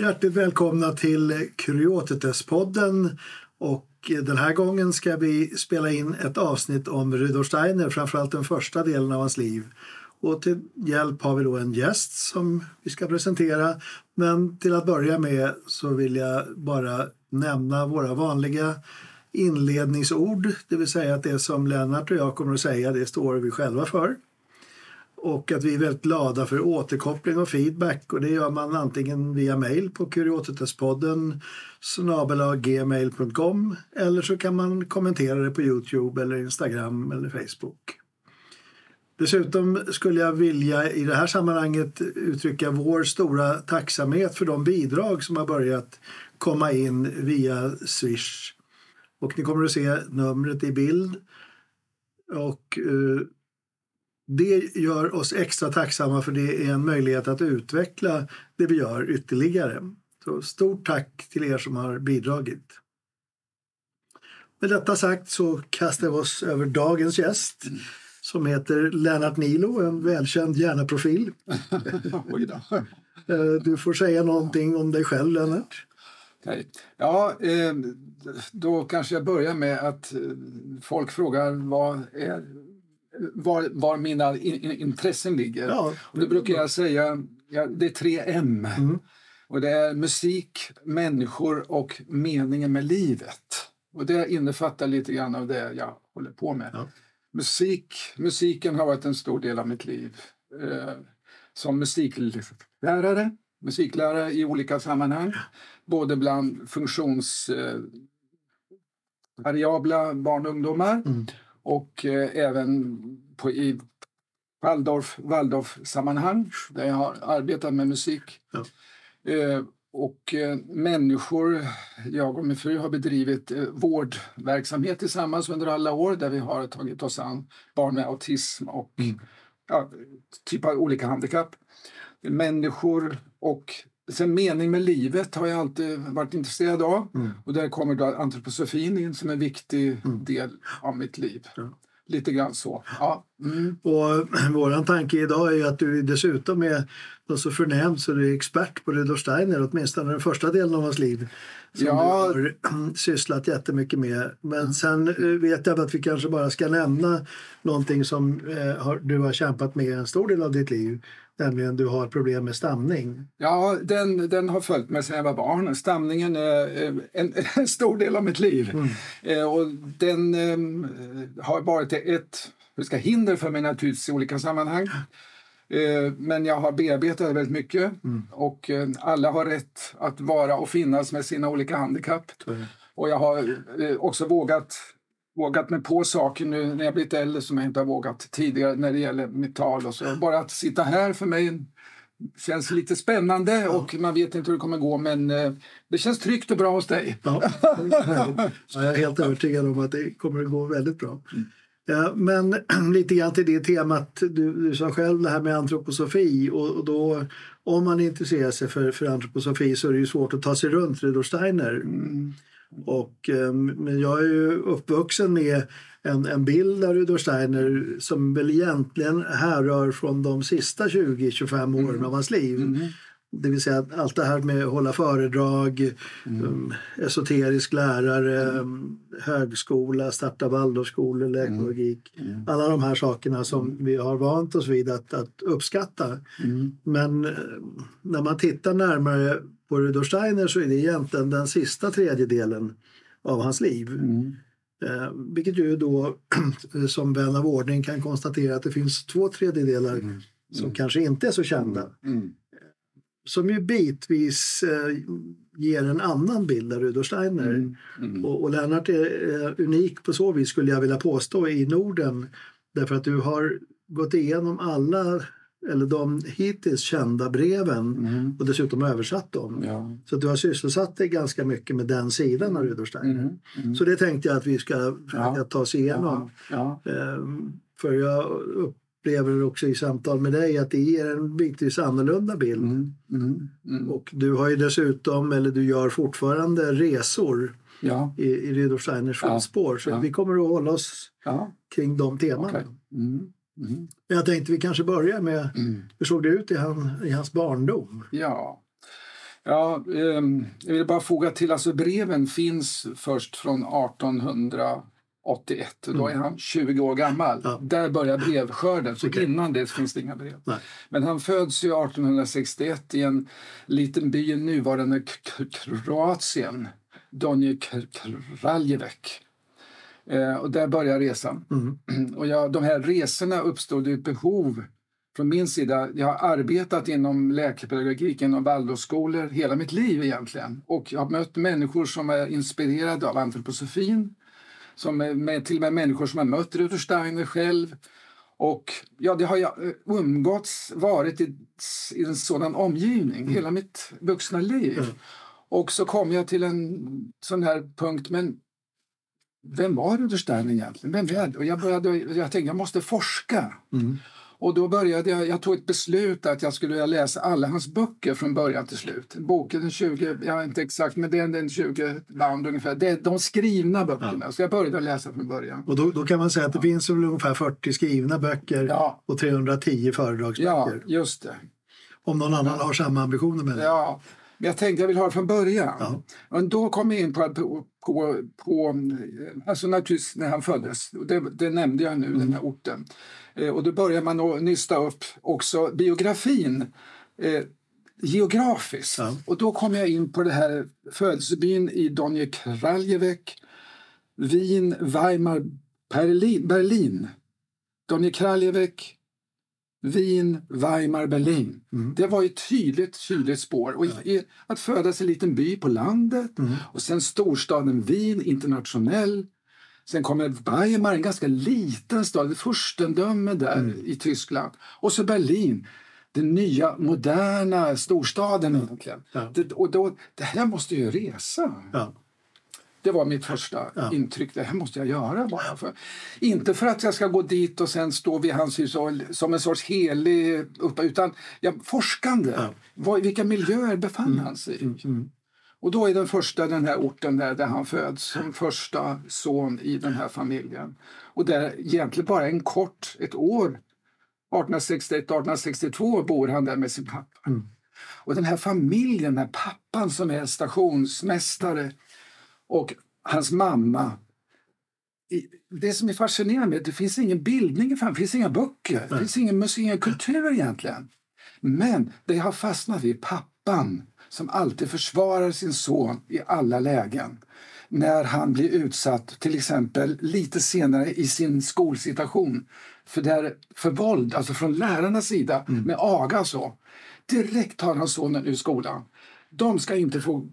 Hjärtligt välkomna till Kuriotetes-podden. Och den här gången ska vi spela in ett avsnitt om Rudolf Steiner, framförallt den första delen av hans liv. Och till hjälp har vi då en gäst som vi ska presentera. Men till att börja med så vill jag bara nämna våra vanliga inledningsord. Det vill säga att det som Lennart och jag kommer att säga, det står vi själva för. Och att vi är väldigt glada för återkoppling och feedback. Och det gör man antingen via mail på kuriotetespodden snabelagmail.com eller så kan man kommentera det på Youtube eller Instagram eller Facebook. Dessutom skulle jag vilja i det här sammanhanget uttrycka vår stora tacksamhet för de bidrag som har börjat komma in via Swish. Och ni kommer att se numret i bild. Och uh, det gör oss extra tacksamma för det är en möjlighet att utveckla det vi gör ytterligare. Så stort tack till er som har bidragit. Med detta sagt så kastar vi oss över dagens gäst som heter Lennart Nilo, en välkänd hjärnaprofil. Eh, du får säga någonting om dig själv, Lennart. Ja, eh, då kanske jag börjar med att eh, folk frågar vad är var, var mina in, intressen ligger. Ja, och då brukar jag säga ja, det är tre M. Mm. Och det är musik, människor och meningen med livet. Och det innefattar lite grann av det jag håller på med. Ja. Musik, musiken har varit en stor del av mitt liv. Eh, som musiklärare, musiklärare i olika sammanhang. Både bland funktionsvariabla eh, barn och ungdomar mm och eh, även på, i Waldorf, Waldorf-sammanhang där jag har arbetat med musik. Ja. Eh, och eh, människor, jag och min fru har bedrivit vårdverksamhet tillsammans under alla år där vi har tagit oss an barn med autism och mm. ja, typ av olika handikapp. Människor och Sen mening med livet har jag alltid varit intresserad av. Mm. Och där kommer då antroposofin in som en viktig mm. del av mitt liv. Ja. Lite grann så. Ja. Mm. Och vår tanke idag är att du dessutom är så förnämd så du är expert på Rudolf Steiner, åtminstone den första delen av hans liv. Som ja. du har sysslat jättemycket med. Men sen eh, vet jag att vi kanske bara ska nämna någonting som eh, du har kämpat med en stor del av ditt liv. Nämligen du har problem med stamning. Ja, den, den har följt mig sedan jag var barn. Stamningen är en, en stor del av mitt liv. Mm. Eh, och den eh, har varit ett hur ska, hinder för mig naturligtvis i olika sammanhang. Eh, men jag har bearbetat det väldigt mycket mm. och eh, alla har rätt att vara och finnas med sina olika handikapp. Och jag har eh, också vågat vågat mig på saker nu när jag blivit äldre som jag inte har vågat tidigare när det gäller mitt tal. Och så. Bara att sitta här för mig känns lite spännande och man vet inte hur det kommer gå men eh, det känns tryggt och bra hos dig. Ja, jag är helt övertygad om att det kommer att gå väldigt bra. Mm. Ja, men lite grann till det temat, du, du sa själv det här med antroposofi och, och då om man intresserar sig för, för antroposofi så är det ju svårt att ta sig runt Rudolf Steiner. Mm. Och, ehm, men jag är ju uppvuxen med en, en bild av Rudolf Steiner som väl egentligen härrör från de sista 20-25 åren mm. av hans liv. Mm. Det vill säga allt det här med att hålla föredrag, mm. um, esoterisk lärare, um, högskola, starta Waldorfskolor. Mm. mm. Alla de här sakerna som mm. vi har vant oss vid att, att uppskatta. Mm. Men uh, när man tittar närmare på Rudolf Steiner så är det egentligen den sista tredjedelen av hans liv. Mm. Eh, vilket ju då som vän av ordning kan konstatera att det finns två tredjedelar mm. som mm. kanske inte är så kända. Mm. Som ju bitvis eh, ger en annan bild av Rudolf Steiner. Mm. mm. Och, och Lennart är eh, unik på så vis skulle jag vilja påstå i Norden. Därför att du har gått igenom alla eller de hittills kända breven mm. och dessutom översatt dem. Ja. Så du har sysselsatt dig ganska mycket med den sidan av Rudolf Steiner. Mm. Mm. Så det tänkte jag att vi ska ja. ta oss igenom. Ja. Ehm, för jag upplever också i samtal med dig att det ger en bitvis annorlunda bild. Mm. Mm. Mm. Och du har ju dessutom, eller du gör fortfarande resor i, i Rudolf Steiners fotspår. Så vi kommer att hålla oss kring de temana. Okay. Mm. Jag tänkte vi kanske börjar med, mm. hur såg det ut i, han, i hans barndom? Ja, Ja, eh, jag vill bara foga till, alltså breven finns först från 1881 och då är han 20 år gammal. Ja. Där börjar brevskörden, så Okej. innan det finns det inga brev. Nej. Men han föds ju 1861 i en liten by i nuvarande Kroatien, Donje Kraljevek. Eh, och där börjar resan. Mm. Och jag, de här resorna uppstod ett behov från min sida. Jag har arbetat inom läkepedagogik inom Waldorfskolor hela mitt liv egentligen. Och jag har mött människor som är inspirerade av antroposofin. Som är med, till och med människor som har mött Rudolf Steiner själv. Och ja, det har jag eh, umgåtts, varit i, i en sådan omgivning hela mitt vuxna liv. Mm. Och så kom jag till en sån här punkt, men vem var Rudolf Steiner egentligen? Vem är det? Och jag, började, jag tänkte jag måste forska. Mm. Och då började jag, jag tog ett beslut att jag skulle läsa alla hans böcker från början till slut. Boken är 20, jag inte exakt, men det är en 20 band ungefär. Det är de skrivna böckerna. Så jag började läsa från början. Och då, då kan man säga att det finns väl ungefär 40 skrivna böcker Ja, och 310 ja föredragsböcker. just det. Om någon annan har samma ambitioner med det. Ja, jag tänkte jag vill ha det från början. Ja. Och då kom jag in på, på, på, på alltså naturligtvis när han föddes. Det, det nämnde jag nu, Mm. den här orten. Eh, och då börjar man att nysta upp också biografin eh, geografiskt. Ja. Och då kom jag in på det här födelsebyn i Donje Kraljevek, Wien, Weimar, Berlin. Berlin. Donje Kraljevek, Wien, Weimar, Berlin. Mm. Det var ett tydligt, tydligt spår. Och i, i, att födas i en liten by på landet Mm. och sen storstaden Wien, internationell. Sen kommer Weimar, en ganska liten stad, ett furstendöme där Mm. i Tyskland. Och så Berlin, den nya moderna storstaden egentligen. Ja. Det, och då, det här måste ju resa. Ja. Det var mitt första Ja. intryck. Det här måste jag göra bara. För, inte för att jag ska gå dit och sen stå vid hans hus som en sorts helig uppe, utan ja, forskande. Ja. Vad, vilka miljöer befann han sig i? Mm. Och då är den första den här orten där, där han föds som första son i den här familjen. Och där egentligen bara en kort, ett år, 1861-1862 bor han där med sin pappa. Mm. Och den här familjen, den här pappan som är stationsmästare och hans mamma. I- Det som är fascinerande är att det finns ingen bildning, i det finns inga böcker, det finns ingen musik, ingen kultur egentligen. Men det har fastnat vid pappan som alltid försvarar sin son i alla lägen. När han blir utsatt, till exempel lite senare i sin skolsituation, för, där, för våld, alltså från lärarnas sida, med aga så. Direkt tar han sonen ur skolan. De ska inte få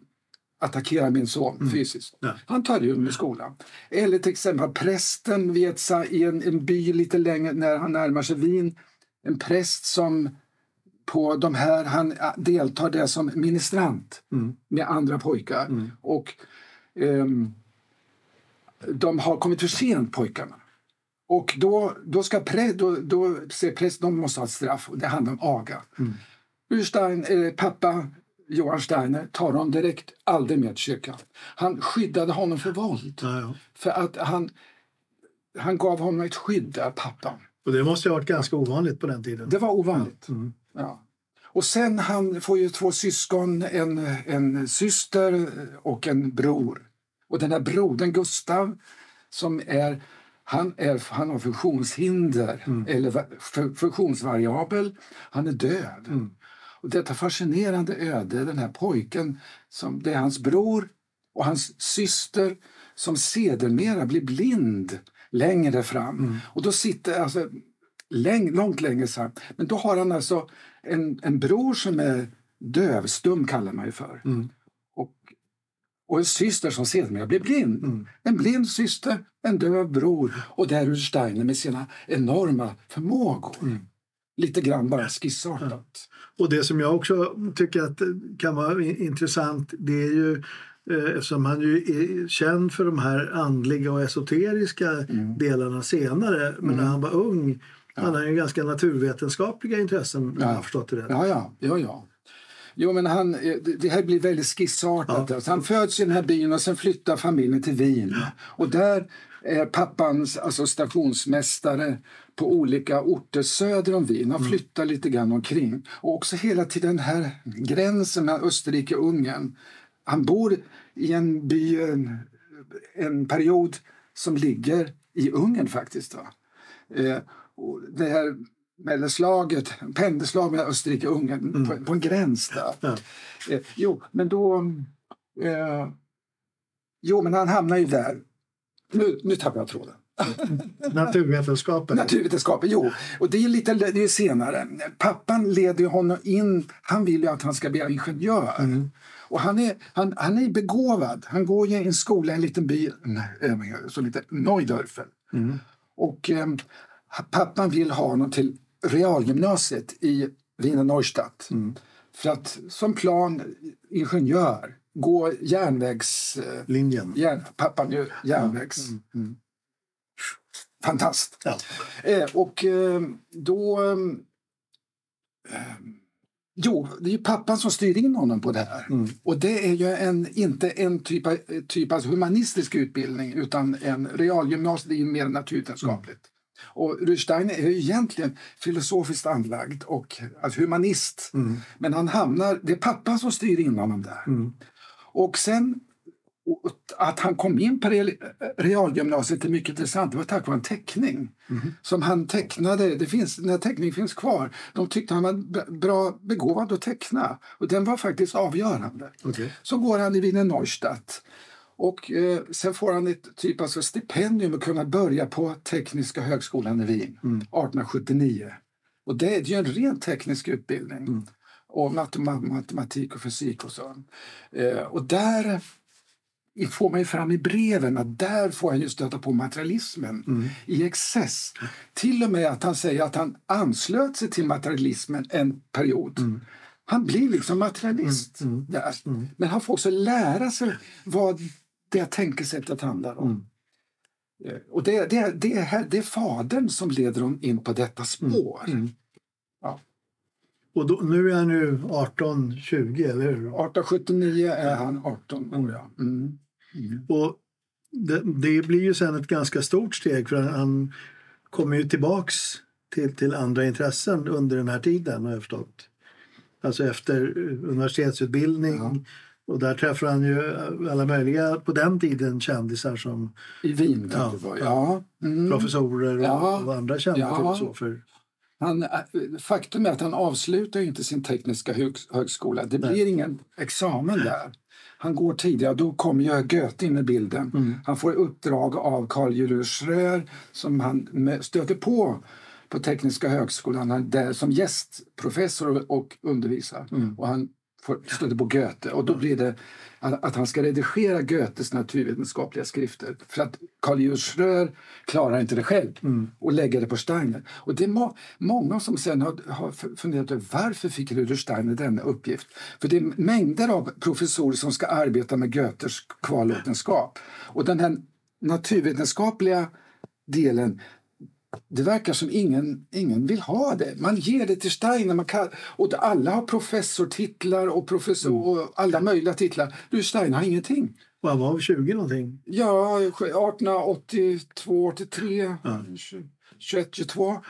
attackera min son fysiskt. Ja. Han tar ur med skolan. Eller till exempel prästen vet, i en, en by lite längre när han närmar sig Wien. En präst som på de här, han deltar där som ministrant Mm. med andra pojkar. Mm. Och ehm, de har kommit för sent pojkarna. Och då, då, ska prä, då, då ser prästen de måste ha ett straff och det handlar om aga. Mm. Urstein, eh, pappa Johan Steiner tar honom direkt aldrig med till kyrkan. Han skyddade honom för våld. Ja, ja. För att han, han gav honom ett skydd där, pappan. Och det måste ha varit ganska ovanligt på den tiden. Det var ovanligt. Mm. Ja. Och sen han får ju två syskon, en, en syster och en bror. Och den här brodern Gustav som är han, är, han har funktionshinder, eller va- fu- funktionsvariabel. Han är död. Mm. Och detta fascinerande öde, den här pojken, som, det är hans bror och hans syster som sedermera blir blind längre fram. Mm. Och då sitter, alltså, läng, långt längre fram, men då har han alltså en, en bror som är dövstum, kallar man ju för. Mm. Och, och en syster som sedermera blir blind. Mm. En blind syster, en döv bror och där Steiner med sina enorma förmågor. Mm. Lite grann bara skissartat. Och det som jag också tycker att kan vara intressant det är ju eh, eftersom han ju är känd för de här andliga och esoteriska Mm. delarna senare. Men när han var ung hade han ju ganska naturvetenskapliga intressen Ja. förstått det. Ja, ja, ja, ja. Jo, men han, eh, det här blir väldigt skissartat. Ja. Alltså, han föds i den här byn och sen flyttar familjen till Wien. Ja. Och där är pappans alltså stationsmästare på olika orter söder om Wien. Han mm. flyttar mm. lite grann omkring. Och också hela tiden den här gränsen mellan Österrike och Ungern. Han bor i en by en, en period som ligger i Ungern faktiskt. Va? Eh, och det här mellanslaget, pendelslag med Österrike och Ungern mm. på, på, en gräns där. Ja. Eh, jo, men då... Eh, jo, men han hamnar ju där. Nu, nu tappar jag tråden. Naturvetenskapen? Naturvetenskapen, jo. Och det är lite det är senare. Pappan leder honom in. Han vill ju att han ska bli ingenjör. Mm. Och han är, han, han är begåvad. Han går i en skola i en liten by, som heter Neudörfel. Mm. Och eh, pappan vill ha honom till realgymnasiet i Wiener Neustadt. Mm. För att som plan ingenjör gå järnvägslinjen. Eh, järn, pappan ju järnvägs... Mm. Fantast. Ja. Eh, och eh, då... Eh, jo, det är ju pappan som styr in honom på det här. Mm. Och det är ju en, inte en typ av, typ av humanistisk utbildning utan en realgymnasiet är ju mer naturvetenskapligt. Mm. Och Rudstein är ju egentligen filosofiskt anlagd och alltså humanist. Mm. Men han hamnar, det är pappan som styr in honom där. Mm. Och sen att han kom in på realgymnasiet är mycket intressant. Det var tack vare en teckning mm. som han tecknade. Det finns, den här teckningen finns kvar. De tyckte han var bra begåvad att teckna och den var faktiskt avgörande. Okay. Så går han i Wiener Neustadt och eh, sen får han ett typ alltså stipendium att kunna börja på Tekniska högskolan i Wien mm. 1879. Och det är ju en rent teknisk utbildning. Mm. Och matematik och fysik och så. Eh, och där får man ju fram i breven att där får han ju stöta på materialismen mm. i excess. Till och med att han säger att han anslöt sig till materialismen en period. Mm. Han blir liksom materialist mm. mm. där. Mm. Men han får också lära sig vad det tänkesättet handlar om. Mm. Eh, och det, det, det, är, det är fadern som leder dem in på detta spår. Ja. Och då, nu är han ju 1820, eller hur? 1879 är han 18 år, ja. Mm. Mm. Och det, det, blir ju sen ett ganska stort steg för han kommer ju tillbaks till, till andra intressen under den här tiden har jag förstått. Alltså efter universitetsutbildning ja. och där träffar han ju alla möjliga på den tiden kändisar som I Wien ja, var, ja. Mm. professorer och, ja. och, andra kända ja. filosofer. Han, äh, faktum är att han avslutar inte sin tekniska hög, högskola. Det blir Nej. ingen examen där. Han går tidigare, då kommer ju Goethe in i bilden. Mm. Han får uppdrag av Carl Julius Schröer som han stöter på på Tekniska högskolan han där som gästprofessor och undervisar. Mm. Och han stöter på Goethe och då blir det att han ska redigera Goethes naturvetenskapliga skrifter. För att Karl Julius Schröer klarar inte det själv mm. och lägger det på Steiner. Och det är må många som sen har, har funderat över varför fick Rudolf Steiner denna uppgift. För det är mängder av professorer som ska arbeta med Goethes kvarlåtenskap. Och den här naturvetenskapliga delen det verkar som ingen, ingen vill ha det. Man ger det till Steiner. Man kan, och alla har professortitlar och, professor, mm. och alla möjliga titlar. Du, Steiner har ingenting. Och han var 20 någonting? Ja, 1882, 83, ja. 21, 22.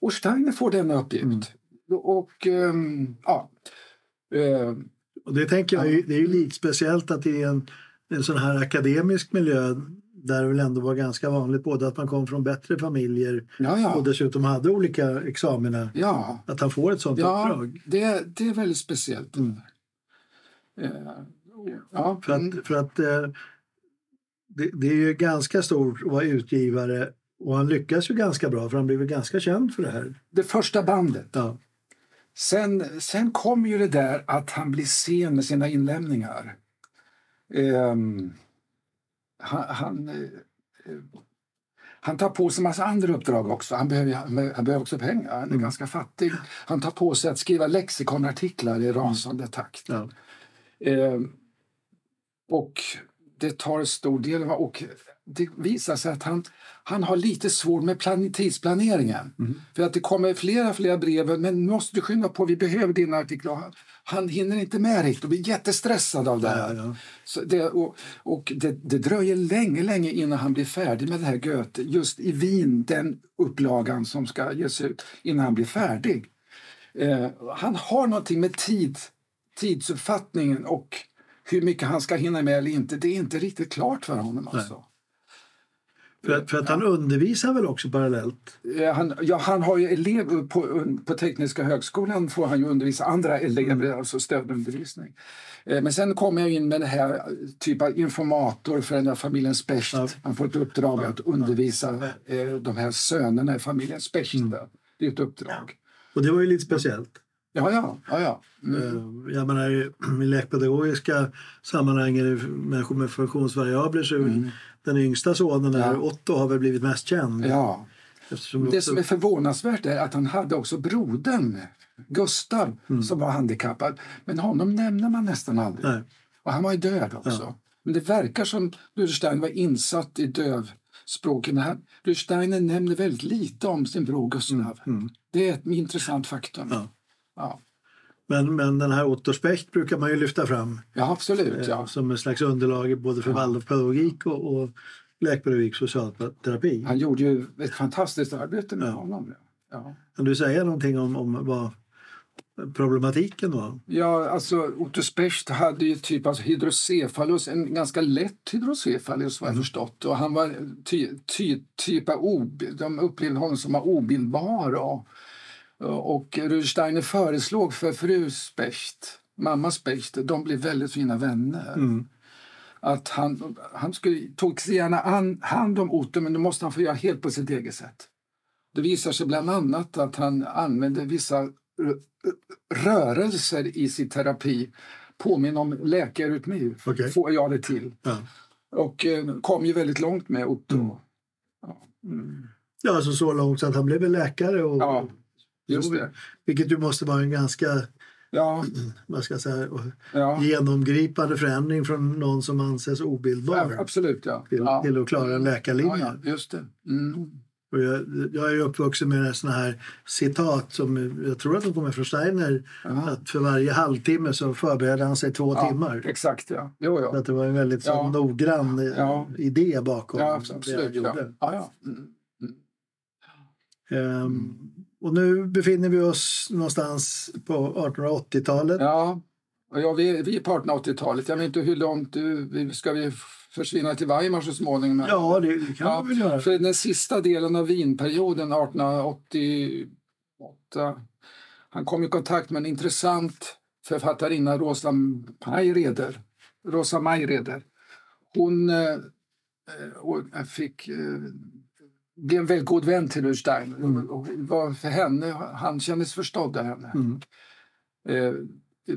Och Steiner får denna uppgift. Mm. Och um, ja... Uh, och det tänker jag, det är ju lite speciellt att det är en, en sån här akademisk miljö där det väl ändå var ganska vanligt både att man kom från bättre familjer ja, ja. och dessutom hade olika examina. Ja. Att han får ett sånt ja, uppdrag. Det, det är väldigt speciellt. Mm. Uh, ja. För att, mm. för att uh, det, det, är ju ganska stort att vara utgivare och han lyckas ju ganska bra för han blev ganska känd för det här. Det första bandet. Ja. Sen, sen kom ju det där att han blir sen med sina inlämningar. Um, han, han, eh, han tar på sig en massa andra uppdrag också. Han behöver, han behöver också pengar. Han är mm. ganska fattig. Han tar på sig att skriva lexikonartiklar i rasande takt. Ja. Eh, och det tar stor del. Och det visar sig att han, han har lite svårt med plan, tidsplaneringen. Mm. För att det kommer flera, flera brev. Men måste du skynda på, vi behöver dina artiklar. Han, han hinner inte med riktigt och blir jättestressad av det här. Ja, ja. Så det, och och det, det, dröjer länge, länge innan han blir färdig med det här Goethe. Just i Wien, den upplagan som ska ges ut, innan han blir färdig. Eh, han har någonting med tid, tidsuppfattningen och hur mycket han ska hinna med eller inte. Det är inte riktigt klart för honom. Alltså. För, för att han undervisar väl också parallellt? Han, ja, han har ju elever på, på Tekniska högskolan får han ju undervisa andra elever, mm. alltså stödundervisning. Eh, men sen kommer jag in med det här typ av informator för den här familjen Specht. Ja. Han får ett uppdrag att undervisa eh, de här sönerna i familjen Specht. Mm. Det är ett uppdrag. Och det var ju lite speciellt. Ja, ja. ja, ja. Mm. Eh, jag menar, I lekpedagogiska sammanhang är det människor med funktionsvariabler så mm. Den yngsta sonen, ja. Otto, har väl blivit mest känd. Ja. det också... som är förvånansvärt är att han hade också brodern Gustav mm. som var handikappad. Men honom nämner man nästan aldrig. Nej. Och han var ju död också. Ja. Men det verkar som Rudolf var insatt i dövspråken. Rudolf nämner väldigt lite om sin bror Gustav. Mm. mm. Det är ett intressant faktum. Ja. Ja. Men, men den här Otto Specht brukar man ju lyfta fram ja, absolut, ja. Eh, som en slags underlag både för ja. Waldorfpedagogik och, och läkpedagogik socialterapi. Han gjorde ju ett fantastiskt arbete med ja. honom. Ja. Kan du säga någonting om, om vad problematiken var? Ja, alltså Otto Specht hade ju typ alltså hydrocefalus, en ganska lätt hydrocefalus vad jag mm. förstått. Och han var ty, ty, typ av, de upplevde honom som obildbar. Och, och Rudolf föreslog för fru Specht, mamma Specht, de blev väldigt fina vänner. Mm. Att han, han skulle, tog sig gärna an, hand om Otto, men det måste han få göra helt på sitt eget sätt. Det visar sig bland annat att han använde vissa rörelser i sin terapi påminner om läkarrytmi, okay. får jag det till. Ja. Och eh, kom ju väldigt långt med Otto. Mm. Ja. Mm. ja, alltså så långt så att han blev läkare. Och, ja, just det. Vilket ju måste vara en ganska ja. vad ska jag säga, ja. genomgripande förändring från någon som anses obildbar. Ja, absolut, ja. Till, till att klara en läkarlinje. Ja, just det. Mm. Och jag, jag är uppvuxen med såna här citat som jag tror att de kommer från Steiner. Att för varje halvtimme så förbereder han sig två ja, timmar. Exakt, ja. Jo, jo. Så att det var en väldigt så ja. noggrann eh, ja. idé bakom ja, absolut, det Ja. Ja, ja. Mm. Mm. Um, och nu befinner vi oss någonstans på 1880-talet. Ja, ja vi, vi är på 1880-talet. Jag vet inte hur långt du, ska vi försvinna till Weimar så småningom. Ja, det, det kan ja, vi väl göra. För den sista delen av Wienperioden 1888 han kom i kontakt med en intressant författarinna, Rosa Mayreder. Rosa Mayreder. Hon eh, eh fick, eh, blev en väldigt god vän till Stein. Mm. Och var för henne, han kändes förstådd av henne. Mm. Eh,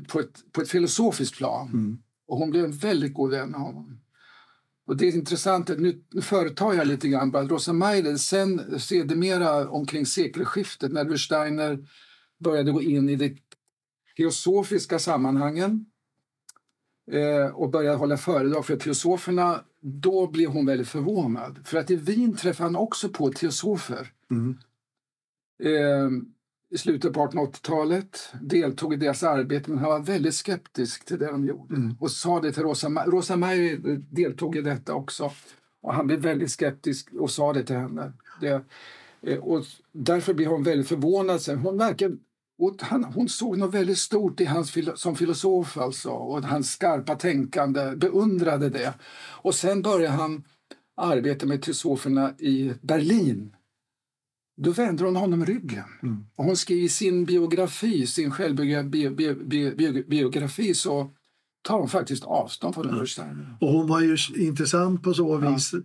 på, ett, på ett filosofiskt plan. Mm. Och hon blev en väldigt god vän med honom. Och det är intressant, nu företar jag lite grann bara. Rosa Meiler, sen sedermera omkring sekelskiftet när Steiner började gå in i de teosofiska sammanhangen eh, och började hålla föredrag för teosoferna, då blev hon väldigt förvånad. För att i Wien träffade han också på teosofer. Mm. Eh, i slutet på 1880-talet, deltog i deras arbete men han var väldigt skeptisk till det de gjorde. Mm. Och sa det till Rosa Mayer. Rosa Mayer deltog i detta också. Och han blev väldigt skeptisk och sa det till henne. Det, eh, och därför blev hon väldigt förvånad. Hon, verkar, han, hon såg något väldigt stort i hans som filosof alltså, och hans skarpa tänkande, beundrade det. Och sen började han arbeta med teosoferna i Berlin då vänder hon honom ryggen. Mm. Och hon skriver sin biografi, sin självbiografi, så tar hon faktiskt avstånd från mm. Och hon var ju intressant på så vis ja.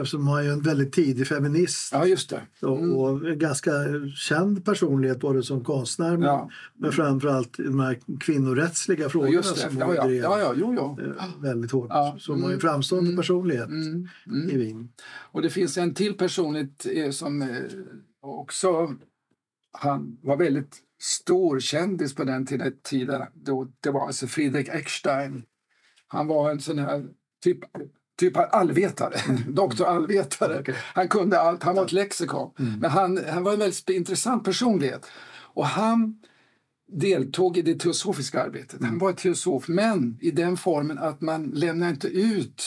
eftersom hon är en väldigt tidig feminist. Ja, just det. Mm. Och, och en ganska känd personlighet både som konstnär men, ja. men framförallt de här kvinnorättsliga frågorna ja, som hon ja, drev ja, ja, jo, jo. Eh, väldigt hårt. Ja. Så hon var en mm. framstående mm. personlighet mm. mm. i Wien. Och det finns en till personlighet eh, som eh, också, han var väldigt stor kändis på den tiden. Då det var alltså Friedrich Eckstein. Han var en sån här typ typ allvetare, doktor allvetare. Okay. Han kunde allt, han var ett lexikon. Mm. Men han, han var en väldigt intressant personlighet. Och han deltog i det teosofiska arbetet. Han var teosof, men i den formen att man lämnar inte ut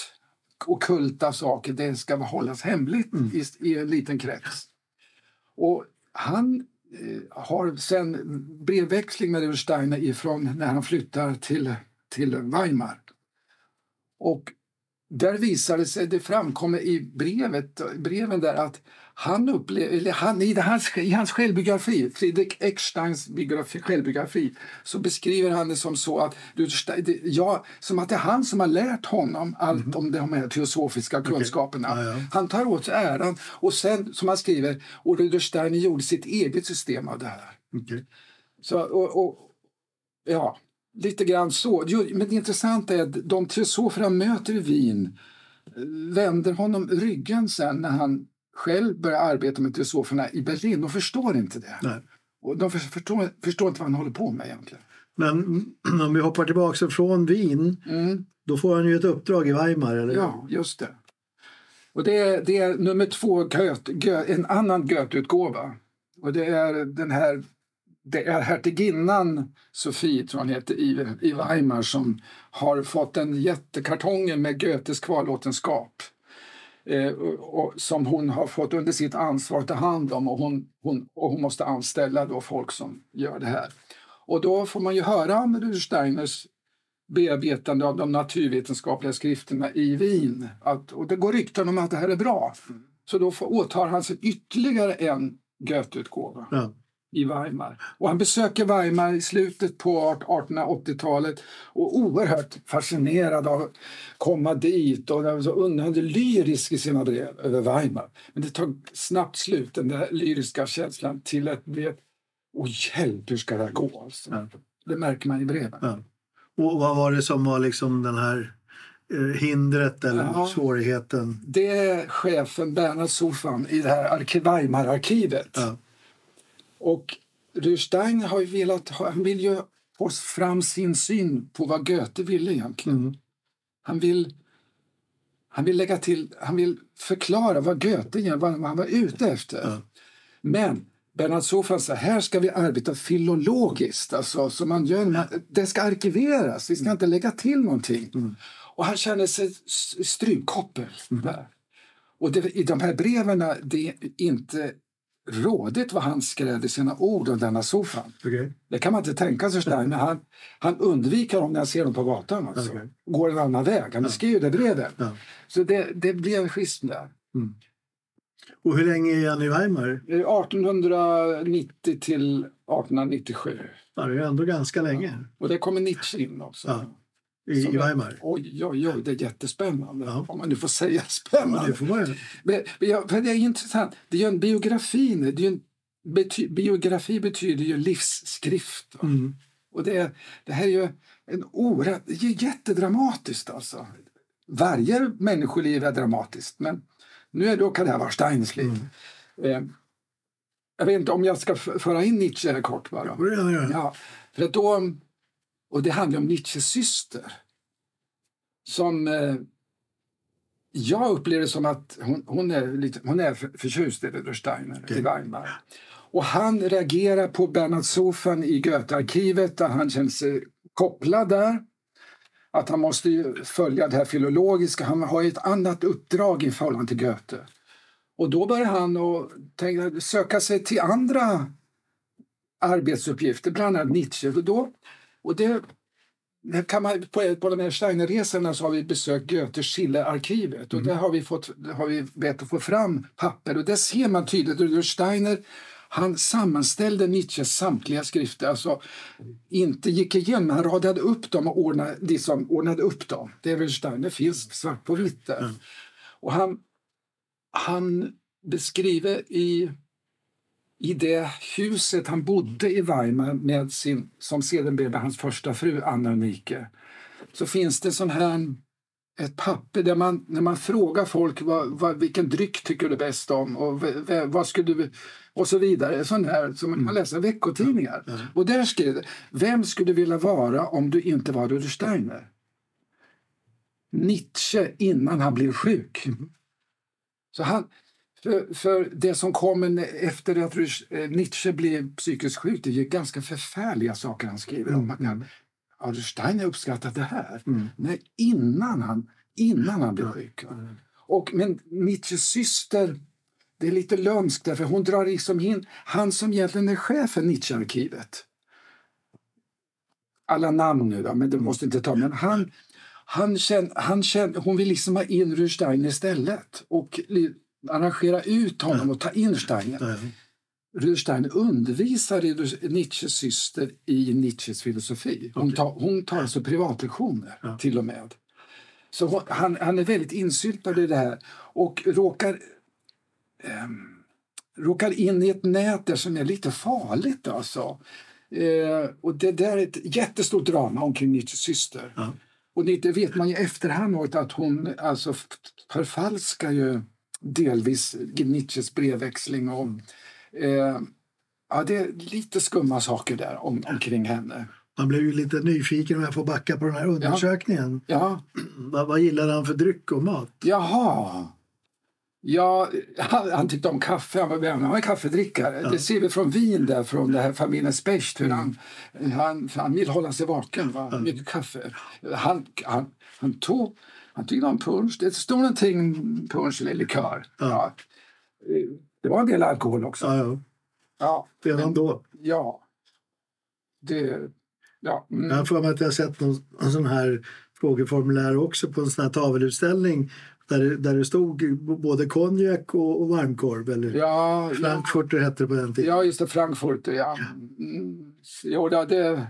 okulta saker. Det ska hållas hemligt mm. i, i, en liten krets. Och han Eh, har sen brevväxling med Rudolf Steiner ifrån när han flyttar till, till Weimar. Och där visar det sig, det framkommer i brevet, breven där att han upplever, han, i, hans, i hans självbiografi, Friedrich Ecksteins biografi, självbiografi, så beskriver han det som så att, ja, som att det är han som har lärt honom allt mm. om de här teosofiska kunskaperna. Okay. Ja, ja. Han tar åt sig äran och sen, som han skriver, och Rudolf Steiner gjorde sitt eget system av det här. Okay. Så, och, och, ja, lite grann så. Men det intressanta är att de teosofer han möter i Wien vänder honom ryggen sen när han själv börjar arbeta med teosoferna i Berlin. De förstår inte det. Nej. Och de förstår, förstår inte vad han håller på med egentligen. Men om vi hoppar tillbaka från Wien, mm. då får han ju ett uppdrag i Weimar. Eller? Ja, just det. Och det är, det är nummer två, Goethe, Goethe, en annan Goethe-utgåva. Och det är den här det är hertiginnan Sofie, tror hon heter, i, i Weimar som har fått en jättekartong med Goethes kvarlåtenskap eh, och, som hon har fått under sitt ansvar att ta hand om och hon, hon, och hon måste anställa då folk som gör det här. Och då får man ju höra om Rudolf Steiners bearbetande av de naturvetenskapliga skrifterna i Wien. Att, och det går rykten om att det här är bra. Så då får, åtar han sig ytterligare en Goethe-utgåva. Ja i Weimar. Och han besöker Weimar i slutet på 1880-talet och oerhört fascinerad av att komma dit och så undrande lyrisk i sina brev över Weimar. Men det tar snabbt slut, den där lyriska känslan, till att bli ett Åh hjälp, hur ska det här gå? Alltså. Ja. Det märker man i breven. Ja. Och vad var det som var liksom den här eh, hindret eller ja, svårigheten? Det är chefen Bernhard Sofan i det här Weimar-arkivet. Ja och Rudolf har ju velat, han vill ju få fram sin syn på vad Goethe ville egentligen. Mm. Han vill han vill lägga till, han vill förklara vad Goethe vad han var ute efter. Mm. Men Bernhard Sofan sa här ska vi arbeta filologiskt. Alltså, så man gör, det ska arkiveras, vi ska mm. inte lägga till någonting. Mm. Och han känner sig strykkoppel mm. Och det, i de här breven, det är inte rådigt vad han i sina ord om denna soffan. Okay. Det kan man inte tänka sig. Där, men han, han undviker dem när jag ser dem på gatan. Alltså. Okay. Går en annan väg. Han beskriver det brevet. Ja. Så det, det blev schism där. Mm. Och hur länge är han i Weimar? 1890 till 1897. Ja, det är ändå ganska länge. Ja. Och det kommer Nietzsche in också. Ja. I, i Weimar? Oj, oj, oj, det är jättespännande. Ja. Om man nu får säga spännande. Ja, det får man men, ja, för det är intressant. Det är ju en biografi. Det är en, bety, biografi betyder ju livsskrift. Mm. Och det, det här är ju en oerhört, jättedramatiskt alltså. Varje människoliv är dramatiskt, men nu är då kan det här vara Steins liv. Mm. Eh, jag vet inte om jag ska föra in Nietzsche kort bara. Ja, ja. ja, för att då och det handlar om Nietzsches syster. Som eh, jag upplever som att hon, hon, är, lite, hon är förtjust i Rudolf Steiner okay. i Weimar. Och han reagerar på Bernhard Sofan i Goethe-arkivet där han känner sig kopplad där. Att han måste följa det här filologiska. Han har ett annat uppdrag i förhållande till Goethe. Och då börjar han och tänka, söka sig till andra arbetsuppgifter, bland annat Nietzsche. Och då och det, kan man, på, på de här Steinerresorna så har vi besökt Goethes Schiller-arkivet och mm. där har vi, fått, har vi bett att få fram papper och där ser man tydligt att Steiner han sammanställde Nietzsches samtliga skrifter, alltså inte gick igenom, han radade upp dem och ordnade, liksom, ordnade upp dem. Det är väl Steiner, finns svart på vitt där. Mm. Och han, han beskriver i i det huset han bodde i Weimar med sin, som sedan blev hans första fru Anna Unike så finns det sån här ett papper där man, när man frågar folk vad, vad, vilken dryck tycker du bäst om och vad skulle du och så vidare. Sån här som man mm. läsa veckotidningar. Mm. Och där skrev det, vem skulle du vilja vara om du inte var Rudolf Steiner? Nietzsche innan han blev sjuk. Mm. Så han, för, för det som kom efter att eh, Nietzsche blev psykiskt sjuk, det är ganska förfärliga saker han skriver om. Mm. Mm. Har Steiner uppskattat det här? Mm. Nej, innan han, innan han blev sjuk. Mm. Och, men Nietzsches syster, det är lite lömskt därför hon drar liksom in han som egentligen är chef för Nietzsche-arkivet. Alla namn nu då, men det måste inte ta. Men han, han känn, han känn, hon vill liksom ha in Rudolf Steiner istället och arrangera ut honom och ta in Steiner. Undervisade Rudolf- Nietzsches syster i Nietzsches filosofi. Hon, tar, hon tar alltså privatlektioner Ja. till och med. Så hon, han, han är väldigt insyltad i det här och råkar, ehm, råkar in i ett nät där som är lite farligt. Alltså. Eh, och det där är ett jättestort drama omkring Nietzsches syster. Ja. Och det vet man i efterhand att hon alltså förfalskar ju delvis Nietzsches brevväxling. Och, eh, ja, det är lite skumma saker där om, omkring henne. Man blev ju lite nyfiken om jag får backa på den här undersökningen. Ja, Vad, vad gillade han för dryck och mat? jaha. Ja, han, han tyckte om kaffe. Han var, han var kaffedrickare. Det ser vi från Wien, där, från det här familjen Specht. Hur han, han, han vill hålla sig vaken. Va? Mycket kaffe. Han, han, han, tog, han tyckte om punsch. Det stod någonting punsch eller likör. Ja. Eh, Det var en del alkohol också. Ja, ja. Ja, Redan då. ja. Det... Ja. Mm. Jag har för mig att jag har sett någon, sån här frågeformulär också på en sån här tavelutställning där, det- där det stod både konjak och, och varmkorv. Eller Ja, ja, Frankfurter hette det på den tiden. ja, just det. Frankfurt. Ja. Mm. Jo, det, det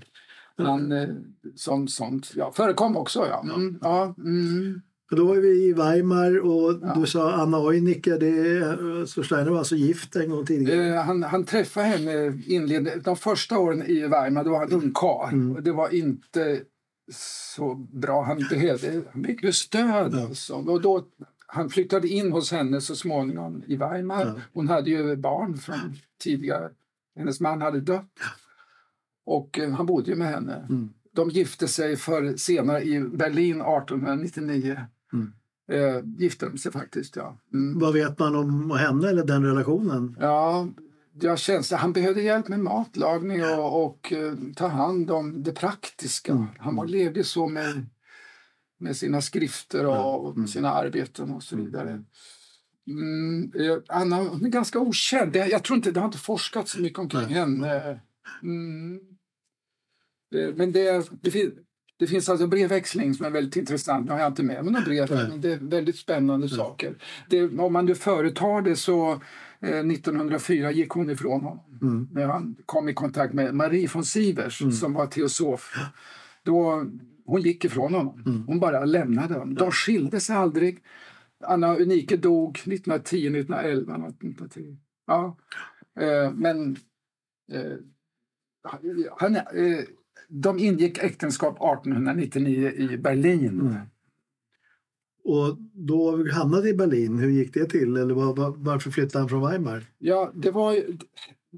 han, eh, som, sånt ja, förekom också. Ja. Mm. Ja. Mm. Och då var vi i Weimar och Ja. du sa Anna Eunicke, det är, så Steiner var alltså gift en gång tidigare. Eh, han, han träffade henne inledde, de första åren i Weimar. Då var han ungkarl. Mm. Det var inte så bra. Han behövde mycket stöd. Ja. Alltså. Och då, han flyttade in hos henne så småningom i Weimar. Ja. Hon hade ju barn från tidigare. Hennes man hade dött. Och eh, han bodde ju med henne. Mm. De gifte sig för senare i Berlin 1899. Mm. Eh, gifte de sig faktiskt, ja. Mm. Vad vet man om henne eller den relationen? Ja, jag kände, han behövde hjälp med matlagning och, och eh, ta hand om det praktiska. Mm. Han var, levde så med, med sina skrifter och Mm. sina arbeten och så vidare. Mm, eh, Anna hon är ganska okänd. Jag tror inte, det har inte forskats så mycket omkring Nej. henne. Mm. Det, men det, det, fin, det finns alltså brevväxling som är väldigt intressant. Nu har jag inte med mig några brev, Nej. men det är väldigt spännande saker. Det, om man nu företar det så eh, 1904 gick hon ifrån honom. Mm. När han kom i kontakt med Marie von Sivers som var teosof. Då, hon gick ifrån honom. Mm. Hon bara lämnade honom. De skilde sig aldrig. Anna Unike dog 1910, 1911. något, 1910. Ja. Eh, men eh, han, eh, de ingick äktenskap 1899 i Berlin. Mm. Och då hamnade i Berlin, hur gick det till? Eller var, var, varför flyttade han från Weimar? Ja, det var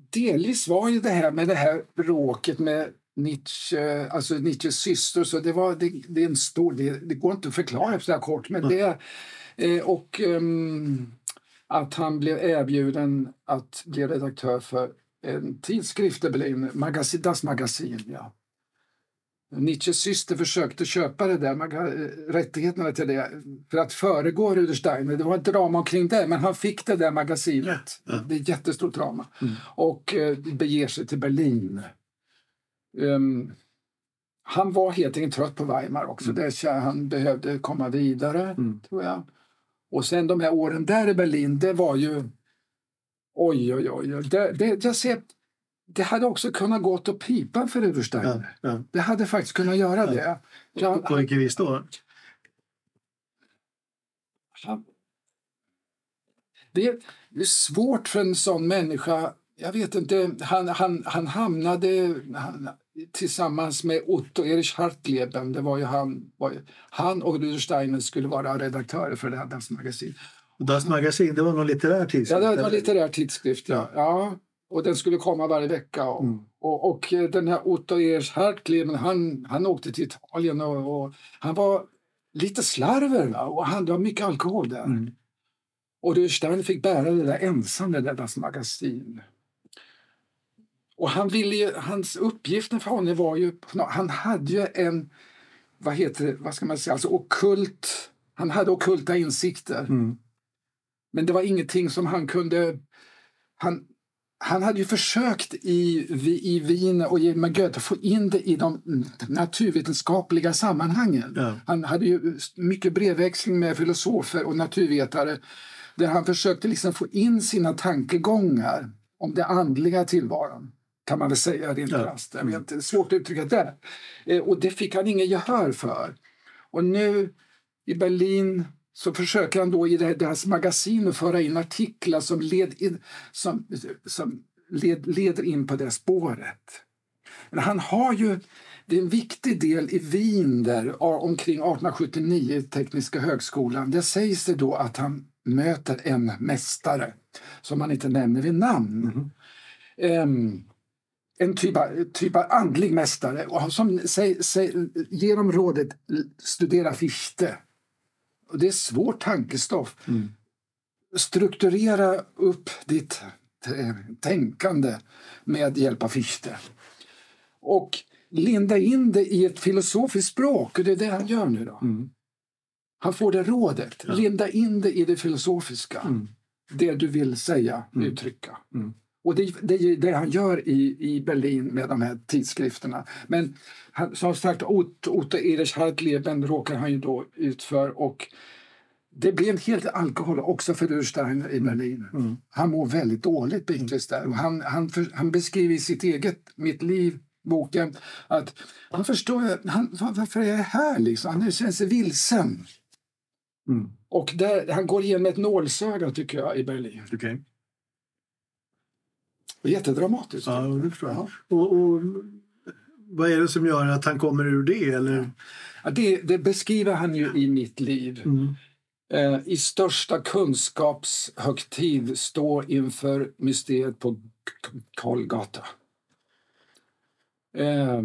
delvis var ju det här med det här bråket med Nietzsche, alltså Nietzsches syster. Så det, var, det, det, är en stor, det, det går inte att förklara så här kort. Men det, eh, och ehm, att han blev erbjuden att bli redaktör för en tidskrift i Berlin, Magasin, Das Magasin. Ja. Nietzsches syster försökte köpa det där, maga- eh, rättigheterna till det för att föregå Rudolf Steiner. Det var ett drama omkring det, men han fick det där magasinet. Det är ett jättestort drama. Och eh, beger sig till Berlin. Ehm, han var helt enkelt trött på Weimar också. Det, kä- han behövde komma vidare, tror jag. Och sen de här åren där i Berlin, det var ju... Oj, oj. oj. Det, det, jag ser, det hade också kunnat gå åt pipa för Rudolf Steiner. Ja, ja. Det hade faktiskt kunnat göra det. Ja, På vilket vis då? det, är, svårt för en sån människa. Jag vet inte, han, han, han hamnade han, tillsammans med Otto Erich Hartleben. Det var ju han, var ju, han och Rudolf Steiner skulle vara redaktörer för det här Das Magasin. Das Magasin, det var någon litterär tidskrift? Ja, det var en litterär tidskrift. Ja. Ja, och den skulle komma varje vecka. Och, Mm. och, och eh, den här Otto Erich Hartleben, han, han åkte till Italien och, och han var lite slarver. Va? Och han, det var mycket alkohol där. Mm. Och Stein fick bära det där ensam, det där magasin. Och han ville ju, hans uppgiften för honom var ju... Han hade ju en... Vad heter det? Vad ska man säga? Alltså okult... Han hade okulta insikter. Mm. Men det var ingenting som han kunde... Han, han hade ju försökt i, i Wien och med Goethe få in det i de naturvetenskapliga sammanhangen. Ja. Han hade ju mycket brevväxling med filosofer och naturvetare där han försökte liksom få in sina tankegångar om det andliga tillvaron kan man väl säga rent ja. krasst. Jag vet, det är svårt att uttrycka det. Eh, och det fick han ingen gehör för. Och nu i Berlin så försöker han då i deras magasin att föra in artiklar som, led in, som, som led, leder in på det spåret. Men han har ju, det är en viktig del i Wien där omkring 1879, Tekniska högskolan. Där sägs det då att han möter en mästare som man inte nämner vid namn. Mm. Um, en typ av, typ av andlig mästare och som säg, säg, ger dem rådet studera Fichte. Det är svårt tankestoff. Mm. Strukturera upp ditt tänkande med hjälp av Fichte. Och linda in det i ett filosofiskt språk. Och det är det han gör nu. då. Mm. Han får det rådet. Linda in det i det filosofiska. Mm. Det du vill säga, mm. uttrycka. Och det, det, det han gör i, i Berlin med de här tidskrifterna. Men han, som sagt, Otto Erich Hartleben råkar han ju då ut för och det blir en hel del alkohol också för Urstein i Berlin. Mm. Han mår väldigt dåligt, Binkvist. Där. Han, han, han beskriver i sitt eget Mitt liv, boken, att han förstår han, varför är jag här. Liksom? Han känner sig vilsen. Mm. Och där, han går igenom ett nålsöga, tycker jag, i Berlin. Okay. Jättedramatiskt. Ja, det förstår jag. Och, och, vad är det som gör att han kommer ur det? Eller? Ja, det, det beskriver han ju i Mitt liv. Mm. Eh, I största kunskapshögtid stå inför mysteriet på Kolgata. Eh,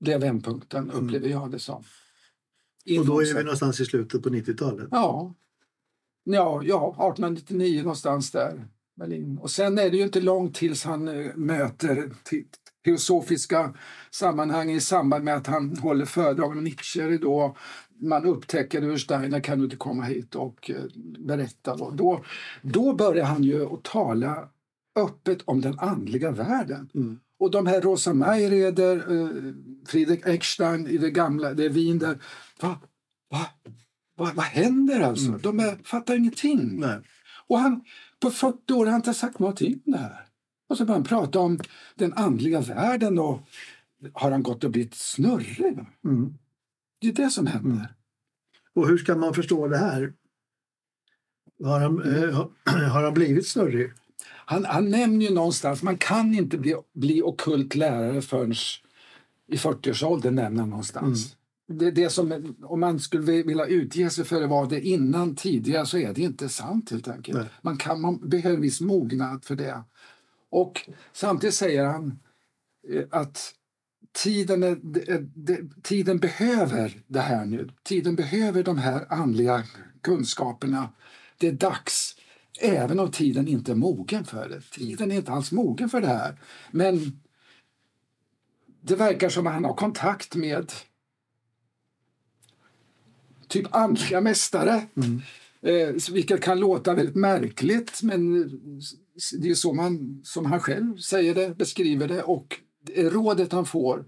det är vändpunkten, mm. upplever jag det som. Och då är vi någonstans i slutet på 90-talet? Ja. Ja, ja, 1899 någonstans där. Berlin. Och sen är det ju inte långt tills han eh, möter teosofiska sammanhang i samband med att han håller föredrag om Nietzsche. Då man upptäcker hur Steiner kan du inte komma hit och eh, berätta. Då, då börjar han ju att tala öppet om den andliga världen. Mm. Och de här Rosa Mayreder, eh, Friedrich Eckstein i det gamla, det är Wien där. Va, va, va, vad händer alltså? Mm. De är, fattar ingenting. Nej. Och han, på 40 år har han inte sagt någonting om det här. Och så börjar han prata om den andliga världen och har han gått och blivit snurrig? Mm. Det är det som händer. Mm. Och hur ska man förstå det här? Har han, mm. eh, har han blivit snurrig? Han, han nämner ju någonstans, man kan inte bli, bli okult lärare förrän i 40-årsåldern, nämner han någonstans. Det, det som, om man skulle vilja utge sig för att vara det innan tidigare så är det inte sant helt enkelt. Man, kan, man behöver viss mognad för det. Och samtidigt säger han eh, att tiden, är, det, det, tiden behöver det här nu. Tiden behöver de här andliga kunskaperna. Det är dags, även om tiden inte är mogen för det. Tiden är inte alls mogen för det här. Men det verkar som att han har kontakt med typ andliga mästare. Mm. Eh, vilket kan låta väldigt märkligt, men det är så man, som han själv säger det, beskriver det. Och rådet han får,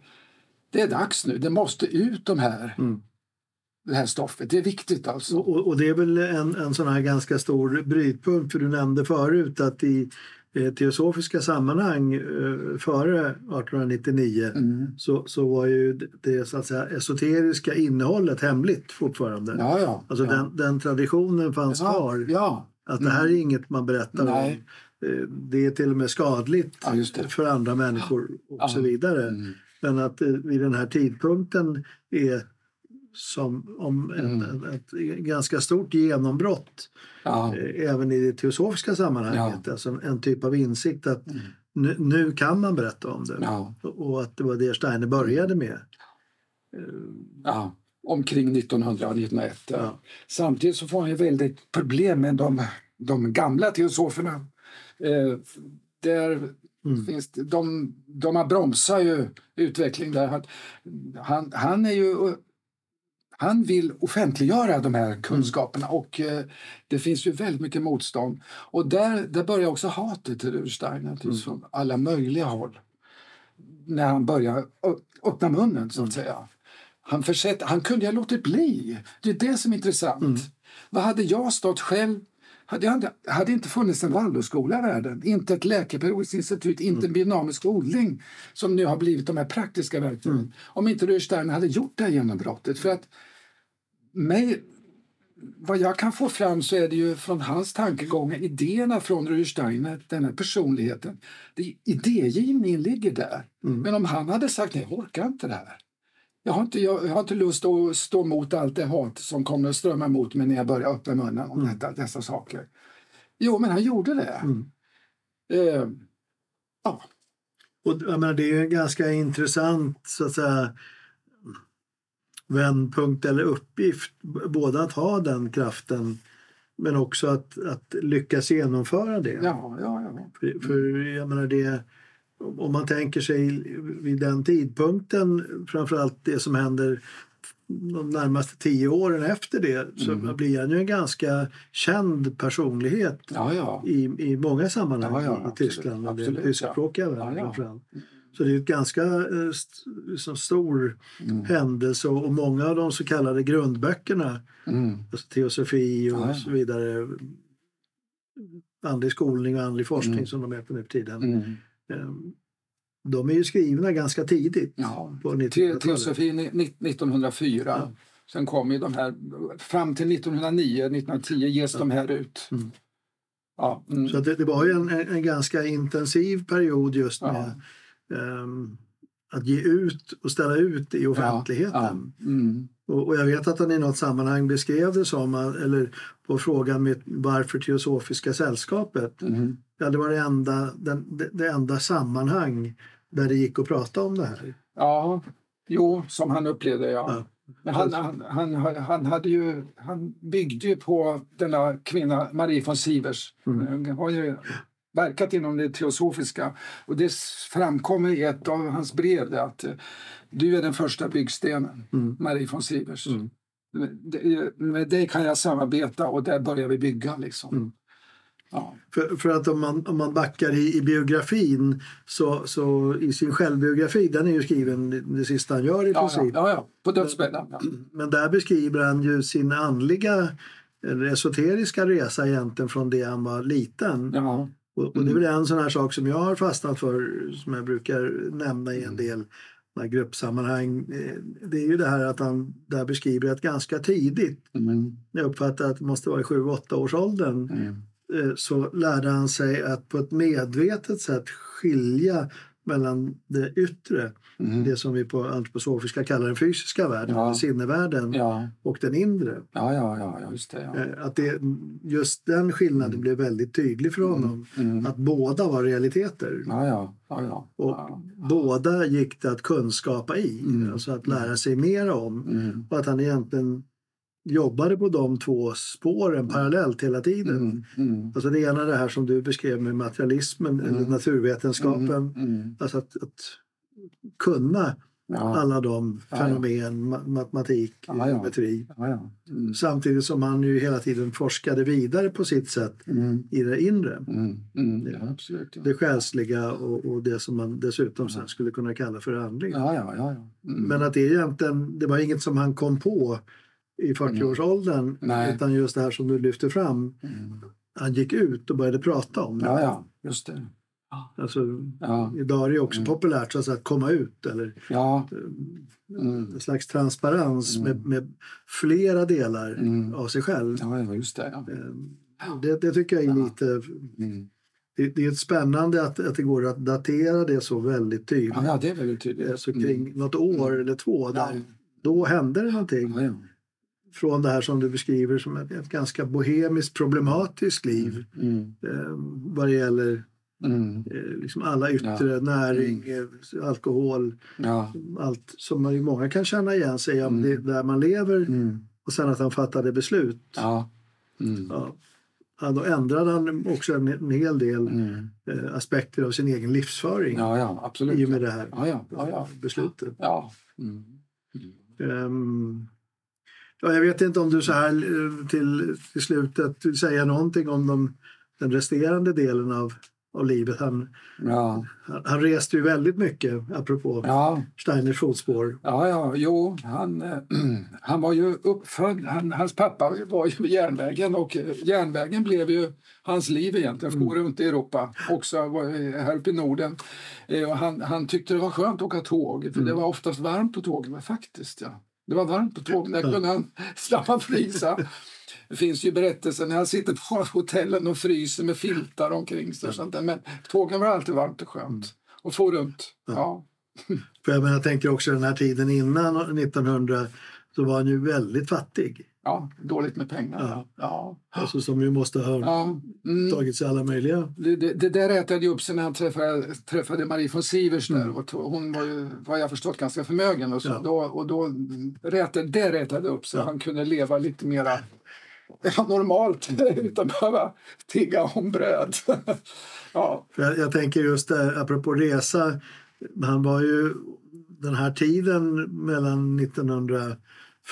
det är dags nu, det måste ut de här mm. det här stoffet. Det är viktigt alltså. Och, och det är väl en, en sån här ganska stor brytpunkt, för du nämnde förut att i eh, teosofiska sammanhang eh, före 1899 mm. så, så var ju det så att säga, esoteriska innehållet hemligt fortfarande. Ja, ja, alltså ja. Den, den traditionen fanns ja, kvar. Ja. Att det här är mm. inget man berättar Nej. om. Eh, det är till och med skadligt för andra människor och så vidare. Mm. Men att eh, vid den här tidpunkten är som om mm. ett, ett, ganska stort genombrott ja. Eh, även i det teosofiska sammanhanget. Ja. Alltså en typ av insikt att mm. nu, nu, kan man berätta om det. Ja. Och att det var det Steiner började med. Ja. omkring 1901. Ja. Samtidigt så får han ju väldigt problem med de, de gamla teosoferna. Eh, där mm. finns det, de, de bromsar ju utvecklingen där. Han, han är ju han vill offentliggöra de här kunskaperna och eh, det finns ju väldigt mycket motstånd. Och där, där börjar också hatet till Rudstein mm. från alla möjliga håll. När han börjar öppna munnen så att mm. säga. Han, försett, han kunde ha låtit bli. Det är det som är intressant. Mm. Vad hade jag stått själv hade, hade, hade inte funnits en Waldorfskola i världen, inte ett läkepedagogiskt institut, inte mm. en biodynamisk odling som nu har blivit de här praktiska verktygen. Mm. Om inte Rudstein hade gjort det här genombrottet. För att mig, vad jag kan få fram så är det ju från hans tankegångar, idéerna från Rudstein, den här personligheten. Idégivningen ligger där. Mm. Men om han hade sagt nej, jag orkar inte det här. Jag har, inte, jag, har inte lust att stå emot allt det hat som kommer att strömma emot mig när jag börjar öppna munnen om mm. detta, dessa saker. Jo, men han gjorde det. Mm. Eh, ja. Och, jag menar, det är en ganska intressant så att säga, vändpunkt eller uppgift. Både att ha den kraften men också att, att lyckas genomföra det. Ja, ja, ja. För, för jag menar det om man tänker sig vid den tidpunkten, framförallt det som händer de närmaste tio åren efter det så mm. blir han ju en ganska känd personlighet ja, ja. I, i många sammanhang ja, i Tyskland, absolut, den tyskspråkiga världen framförallt. Så det är ett ganska eh, liksom stor mm. händelse och många av de så kallade grundböckerna, mm. alltså teosofi och så vidare, andlig skolning och andlig forskning mm. som de på nu för tiden mm. Ehm, de är ju skrivna ganska tidigt. Ja, på 1900 1904. Ja. Sen kom ju de här, fram till 1909, 1910 ges ja. de här ut. Mm. Ja, mm. Så det, det, var ju en, en, ganska intensiv period just med um, att ge ut och ställa ut i offentligheten. Mm. Och, och, jag vet att han i något sammanhang beskrev det som, eller på frågan med varför Teosofiska sällskapet, mm. ja, det var det enda, den, det, det enda sammanhang där det gick att prata om det här. Ja, jo, som han upplevde ja. ja. Men han, han, han, han, hade ju, han byggde ju på denna kvinna, Marie von Sivers. Mm. Hon har ju verkat inom det teosofiska. Och det framkommer i ett av hans brev att eh, du är den första byggstenen, mm. Marie von Sivers. Mm. Med dig kan jag samarbeta och där börjar vi bygga. Liksom. Mm. Ja. För, för att om man, om man backar i, i biografin så, så i sin självbiografi, den är ju skriven det sista han gör i ja, princip. Ja, ja, på dödsbädden. Ja. Men där beskriver han ju sin andliga eller esoteriska resa egentligen från det han var liten. Ja. Och, och, det är väl en sån här sak som jag har fastnat för som jag brukar nämna i en mm. del gruppsammanhang. Eh, det är ju det här att han där beskriver att ganska tidigt, mm. jag uppfattar att det måste vara i 7-8 års åldern, mm. Så lärde han sig att på ett medvetet sätt skilja mellan det yttre, mm. det som vi på antroposofiska kallar den fysiska världen, ja. sinnevärlden, ja. och den inre. Ja, ja, ja, just det. Ja. Eh, att det, just den skillnaden mm. blev väldigt tydlig för honom, mm. mm. att båda var realiteter. Ja, ja. Ja, ja. Och båda gick det att kunskapa i, mm. alltså att lära sig mer om. Mm. Och att han egentligen jobbade på de två spåren parallellt hela tiden. Mm, mm. Alltså det ena det här som du beskrev med materialismen mm. eller naturvetenskapen. Mm, mm. Alltså att, att kunna ja. alla de fenomen, ja, ja. matematik, ja, geometri. Mm. Samtidigt som han ju hela tiden forskade vidare på sitt sätt i det inre. Det, absolut, det själsliga och, och, det som man dessutom sen skulle kunna kalla för andliga. Men att det egentligen, det var inget som han kom på i 40-årsåldern. Mm. Utan just det här som du lyfter fram. Mm. Han gick ut och började prata om det. Ja, ja, just det. Alltså, ja. Idag är det också mm. populärt så att, komma ut eller ja. Eh, mm. en slags transparens mm. med, med, flera delar mm. av sig själv. Ja, just det, ja. Eh, det, det tycker jag är lite... Mm. Det, det, är ett spännande att, att det går att datera det så väldigt tydligt. Ja, det är väldigt tydligt. Så kring något år eller två, där, då hände det någonting från det här som du beskriver som ett, ett ganska bohemiskt problematiskt liv mm. eh, vad det gäller Mm. Eh, liksom alla yttre, Ja. näring, eh, alkohol, Ja. allt som många kan känna igen sig om Mm. det, där man lever Mm. och sen att han fattade beslut. Ja. Mm. Ja. Ja, då ändrade han också en, en hel del Mm. eh, aspekter av sin egen livsföring Ja, ja, absolut. i och med det här beslutet. ja. Mm. Ja, jag vet inte om du så här eh, till, till slutet vill säga någonting om de, den resterande delen av, av livet. Han, Ja. han, han reste ju väldigt mycket, apropå Ja. Steiners fotspår. Ja, ja, jo, han, eh, han var ju uppfödd, han, hans pappa var ju järnvägen och eh, järnvägen blev ju hans liv egentligen, for runt i Europa, också här uppe i Norden. Eh, Och han, han tyckte det var skönt att åka tåg, för det var oftast varmt på tågen, men faktiskt ja. Det var varmt på tågen, där kunde han slapp han frysa. Det finns ju berättelser när han sitter på hotellen och fryser med filtar omkring sig. och sånt där. Men tågen var alltid varmt och skönt. Och få runt. Ja. För jag, menar, jag tänker också den här tiden innan 1900 så var han ju väldigt fattig. Ja, dåligt med pengar. Ja. Ja. Alltså som ju måste ha Ja. Mm. tagit sig alla möjliga... Det, det, det där rätade ju upp sig när han träffade, träffade Marie von Sivers där. Och to- hon var ju, vad jag förstått, ganska förmögen. Och, så. Ja. Då, och då rätade, det rätade upp sig. Han kunde leva lite mera ja, normalt utan att behöva tigga om bröd. ja. För jag, jag tänker just där, apropå resa, han var ju den här tiden mellan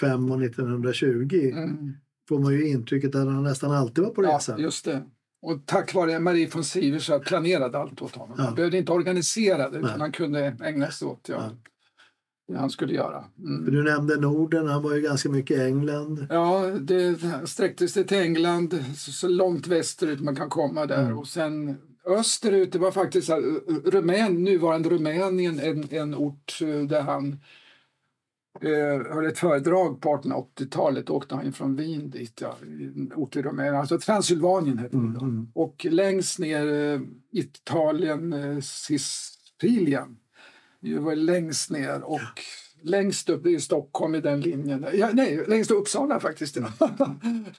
1905 och 1920 Mm. får man ju intrycket att han nästan alltid var på ja, resa. just det. Och tack vare Marie von Sivers så planerade allt åt honom. Ja. Han behövde inte organisera det, utan Nej. han kunde ägna sig åt ja, det han skulle göra. Mm. Du nämnde Norden, han var ju ganska mycket i England. Ja, det sträckte sig till England, så, så långt västerut man kan komma där. Mm. Och sen österut, det var faktiskt Rumän, nuvarande Rumänien, en, en ort eh, där han eh, höll ett föredrag på 1880-talet. åkte han från Wien dit, ja, en ort i Rumänien. Alltså Transylvanien hette det då. Mm. Och längst ner eh, Italien, eh, Sicilien. Det var längst ner och längst upp i Stockholm i den linjen. Ja, nej, längst upp Uppsala faktiskt. Ja.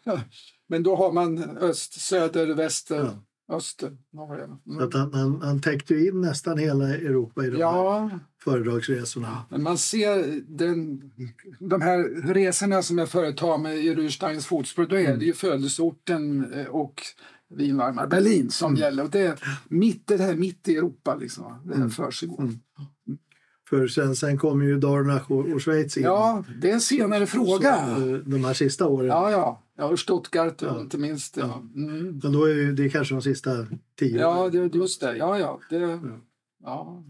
Men då har man öst, söder, väster, öster. norr. Så Mm. att han, han, han täckte in nästan hela Europa i de här Ja, föredragsresorna. men man ser den, de här resorna som jag företar med i Rudsteins fotspår, då är det ju födelseorten eh, och vinvarmar Berlin som gäller. Och det är mitt, det här mitt i Europa liksom, det här försiggår. För sen, sen kom ju Dornach och, och Schweiz in. Ja, det är en senare fråga. Så, eh, de här sista åren. Ja, ja. Ja, Stuttgart inte minst. Ja, mm. Men då är det kanske de sista tio ja det, just det. Ja, ja. Det, ja.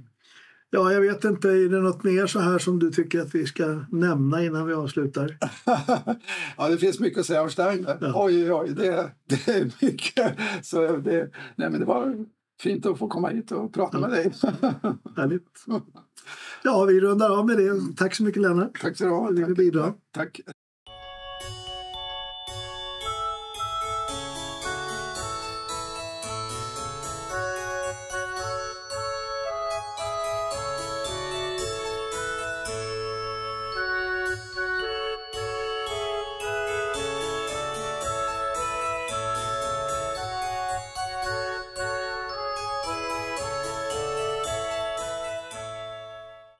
Ja, jag vet inte, är det något mer så här som du tycker att vi ska nämna innan vi avslutar? ja, det finns mycket att säga om Steiner. Ja. Oj, oj. Det, det är mycket. Så det, nej, men det var fint att få komma hit och prata med dig. Härligt. Ja, vi rundar av med det. Tack så mycket Lennart. Tack så du ha. Bidra? Tack.